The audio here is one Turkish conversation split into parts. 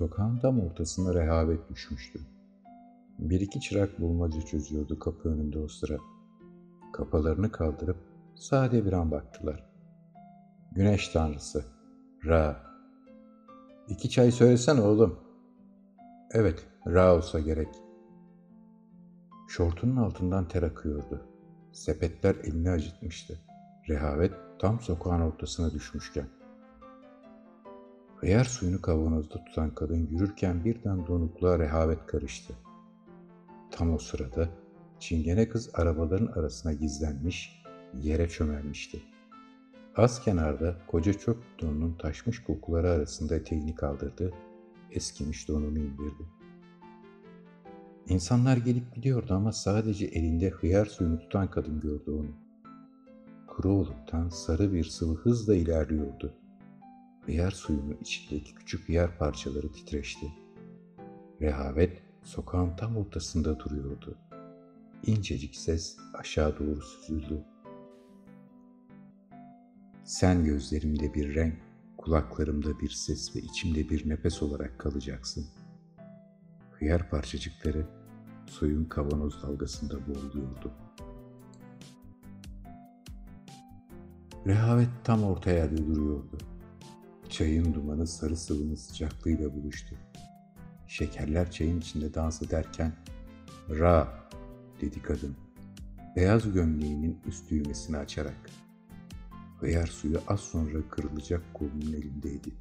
Sokağın tam ortasına rehavet düşmüştü. Bir iki çırak bulmaca çözüyordu kapı önünde o sıra. Kafalarını kaldırıp sade bir an baktılar. Güneş tanrısı. Ra. İki çay söylesen oğlum. Evet, Ra olsa gerek. Şortunun altından ter akıyordu. Sepetler elini acıtmıştı. Rehavet tam sokağın ortasına düşmüşken. Hıyar suyunu kavanozda tutan kadın yürürken birden donukluğa rehavet karıştı. Tam o sırada çingene kız arabaların arasına gizlenmiş, yere çömelmişti. Az kenarda koca çöp donunun taşmış kokuları arasında eteğini kaldırdı, eskimiş donunu indirdi. İnsanlar gelip gidiyordu ama sadece elinde hıyar suyunu tutan kadın gördü onu. Kuru oluktan sarı bir sıvı hızla ilerliyordu. Hıyar suyunun içindeki küçük hıyar parçaları titreşti. Rehavet sokağın tam ortasında duruyordu. İncecik ses aşağı doğru süzüldü. Sen gözlerimde bir renk, kulaklarımda bir ses ve içimde bir nefes olarak kalacaksın. Hıyar parçacıkları suyun kavanoz dalgasında boğuluyordu. Rehavet tam orta yerde duruyordu. Çayın dumanı sarı sıvının sıcaklığıyla buluştu. Şekerler çayın içinde dans ederken ''Ra'' dedi kadın. Beyaz gömleğinin üst düğmesini açarak. Hıyar suyu az sonra kırılacak kolunun elindeydi.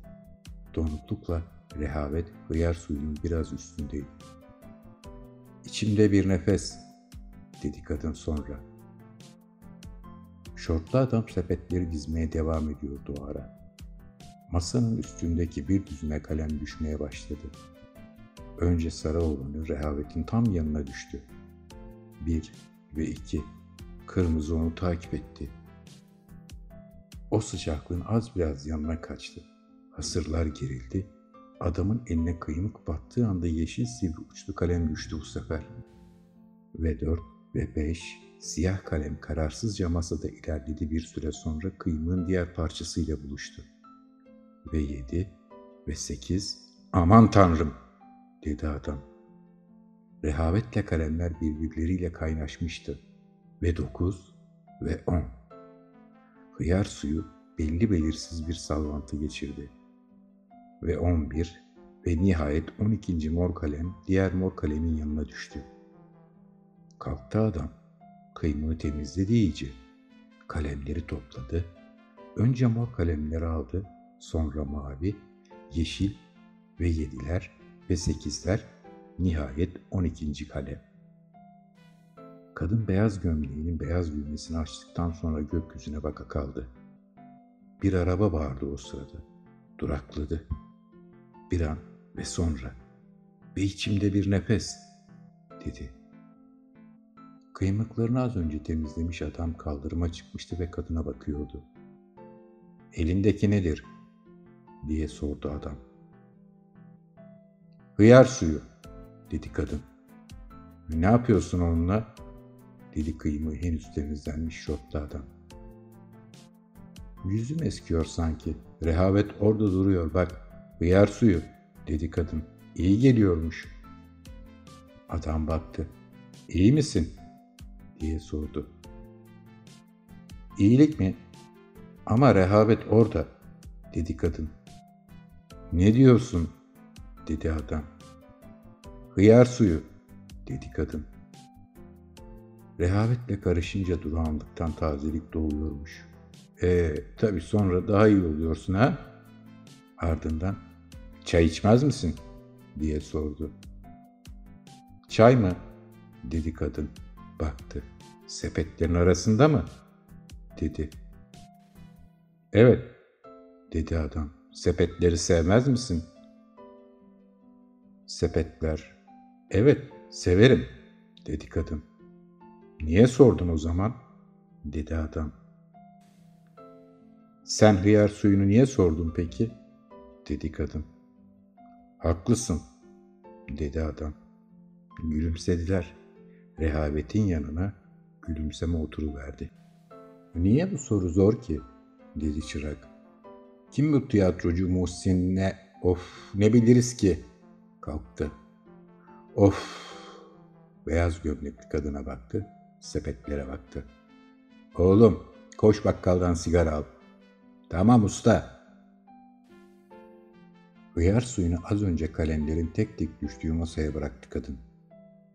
Donuklukla rehavet hıyar suyunun biraz üstündeydi. İçimde bir nefes, dedi kadın sonra. Şortlu adam sepetleri dizmeye devam ediyordu o ara. Masanın üstündeki bir düzine kalem düşmeye başladı. Önce sarı olanı rehavetin tam yanına düştü. Bir ve iki. Kırmızı onu takip etti. O sıcaklığın az biraz yanına kaçtı. Hasırlar gerildi. Adamın eline kıymık battığı anda yeşil sivri uçlu kalem düştü bu sefer. Ve dört ve beş siyah kalem kararsızca masada ilerledi bir süre sonra kıymığın diğer parçasıyla buluştu. Ve yedi ve sekiz aman tanrım dedi adam. Rehavetle kalemler birbirleriyle kaynaşmıştı. Ve dokuz ve on. Hıyar suyu belli belirsiz bir salvantı geçirdi. Ve on bir ve nihayet on ikinci mor kalem diğer mor kalemin yanına düştü. Kalktı adam. Kıymığı temizledi iyice. Kalemleri topladı. Önce mor kalemleri aldı, sonra mavi, yeşil ve yediler ve sekizler, nihayet on ikinci kalem. Kadın beyaz gömleğinin beyaz düğmesini açtıktan sonra gökyüzüne baka kaldı. Bir araba bağırdı o sırada. Durakladı. Bir an ve sonra ve içimde bir nefes dedi. Kıymıklarını az önce temizlemiş adam kaldırıma çıkmıştı ve kadına bakıyordu. Elindeki nedir? Diye sordu adam. Hıyar suyu, dedi kadın. Ne yapıyorsun onunla? dedi kıymığı henüz temizlenmiş şortlu adam. Yüzüm eskiyor sanki. Rehavet orada duruyor bak. Hıyar suyu, dedi kadın. İyi geliyormuş. Adam baktı. İyi misin? diye sordu. İyilik mi? Ama rehavet orada, dedi kadın. Ne diyorsun? dedi adam. Hıyar suyu, dedi kadın. Rehavetle karışınca durağanlıktan tazelik doğuyormuş. E tabi sonra daha iyi oluyorsun ha? Ardından çay içmez misin? diye sordu. Çay mı? dedi kadın. Baktı. Sepetlerin arasında mı? dedi. Evet, dedi adam. Sepetleri sevmez misin? Sepetler. Evet, severim, dedi kadın. Niye sordun o zaman? dedi adam. Sen hıyar suyunu niye sordun peki? dedi kadın. Haklısın, dedi adam. Gülümsediler. Rehavetin yanına gülümseme oturuverdi. Niye bu soru zor ki? dedi çırak. Kim bu tiyatrocu Muhsin ne? Of ne biliriz ki? Kalktı. Of! Beyaz gömlekli kadına baktı, sepetlere baktı. Oğlum, koş bakkaldan sigara al. Tamam usta. Hıyar suyunu az önce kalemlerin tek tek düştüğü masaya bıraktı kadın.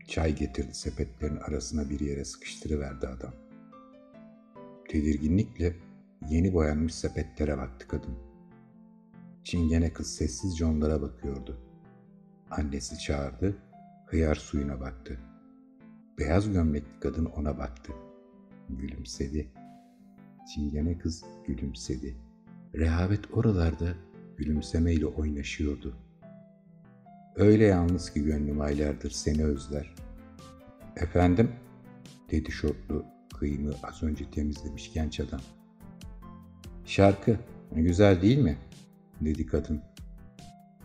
Çay getirdi sepetlerin arasına bir yere sıkıştırıverdi adam. Tedirginlikle yeni boyanmış sepetlere baktı kadın. Çingene kız sessizce onlara bakıyordu. Annesi çağırdı, hıyar suyuna baktı. Beyaz gömlekli kadın ona baktı. Gülümsedi. Çingene kız gülümsedi. Rehavet oralarda gülümsemeyle oynaşıyordu. Öyle yalnız ki gönlüm aylardır seni özler. Efendim, dedi şortlu kıyımı az önce temizlemiş genç adam. Şarkı, güzel değil mi? dedi kadın.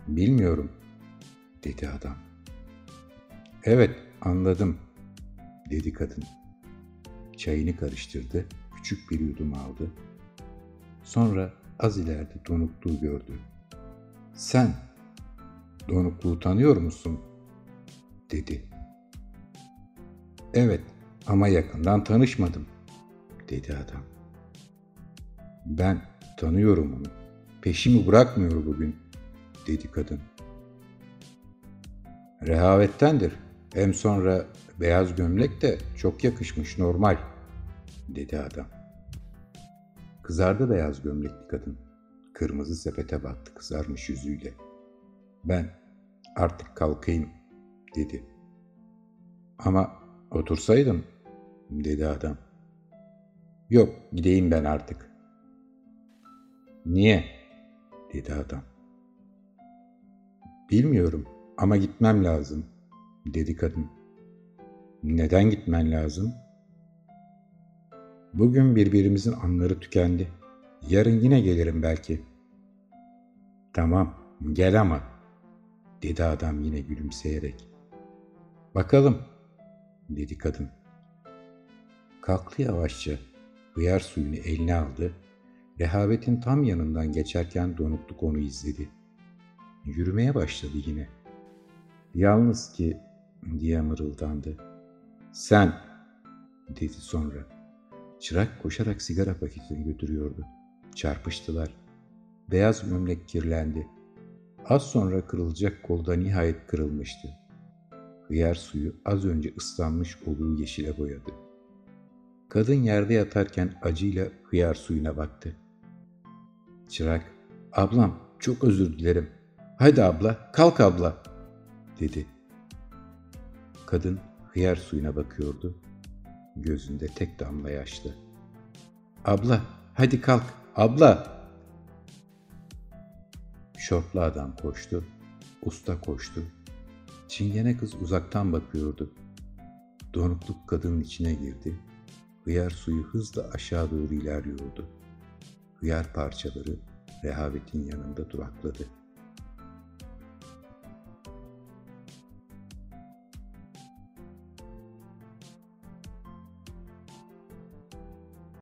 Bilmiyorum, dedi adam. Evet, anladım, dedi kadın. Çayını karıştırdı, küçük bir yudum aldı. Sonra az ileride donukluğu gördü. Sen, donukluğu tanıyor musun? dedi. Evet ama yakından tanışmadım, dedi adam. Ben tanıyorum onu. Peşimi bırakmıyor bugün, dedi kadın. Rehavettendir. Hem sonra beyaz gömlek de çok yakışmış normal, dedi adam. Kızardı beyaz gömlekli kadın. Kırmızı sepete baktı kızarmış yüzüyle. Ben artık kalkayım, dedi. Ama otursaydın, dedi adam. Yok, gideyim ben artık. Niye? dedi adam. Bilmiyorum ama gitmem lazım, dedi kadın. Neden gitmen lazım? Bugün birbirimizin anları tükendi. Yarın yine gelirim belki. Tamam, gel ama, dedi adam yine gülümseyerek. Bakalım, dedi kadın. Kalktı yavaşça, hıyar suyunu eline aldı, rehavetin tam yanından geçerken donukluk onu izledi. Yürümeye başladı yine. Yalnız ki, diye mırıldandı. Sen, dedi sonra. Çırak koşarak sigara paketini götürüyordu. Çarpıştılar. Beyaz gömlek kirlendi. Az sonra kırılacak kolda nihayet kırılmıştı. Hıyar suyu az önce ıslanmış oluğu yeşile boyadı. Kadın yerde yatarken acıyla hıyar suyuna baktı. Çırak, ablam çok özür dilerim. Haydi abla, kalk abla, dedi. Kadın hıyar suyuna bakıyordu. Gözünde tek damla yaşlı. Abla, hadi kalk, abla. Şortlu adam koştu, usta koştu. Çingene kız uzaktan bakıyordu. Donukluk kadının içine girdi. Hıyar suyu hızla aşağı doğru ilerliyordu. Hıyar parçaları rehavetin yanında durakladı.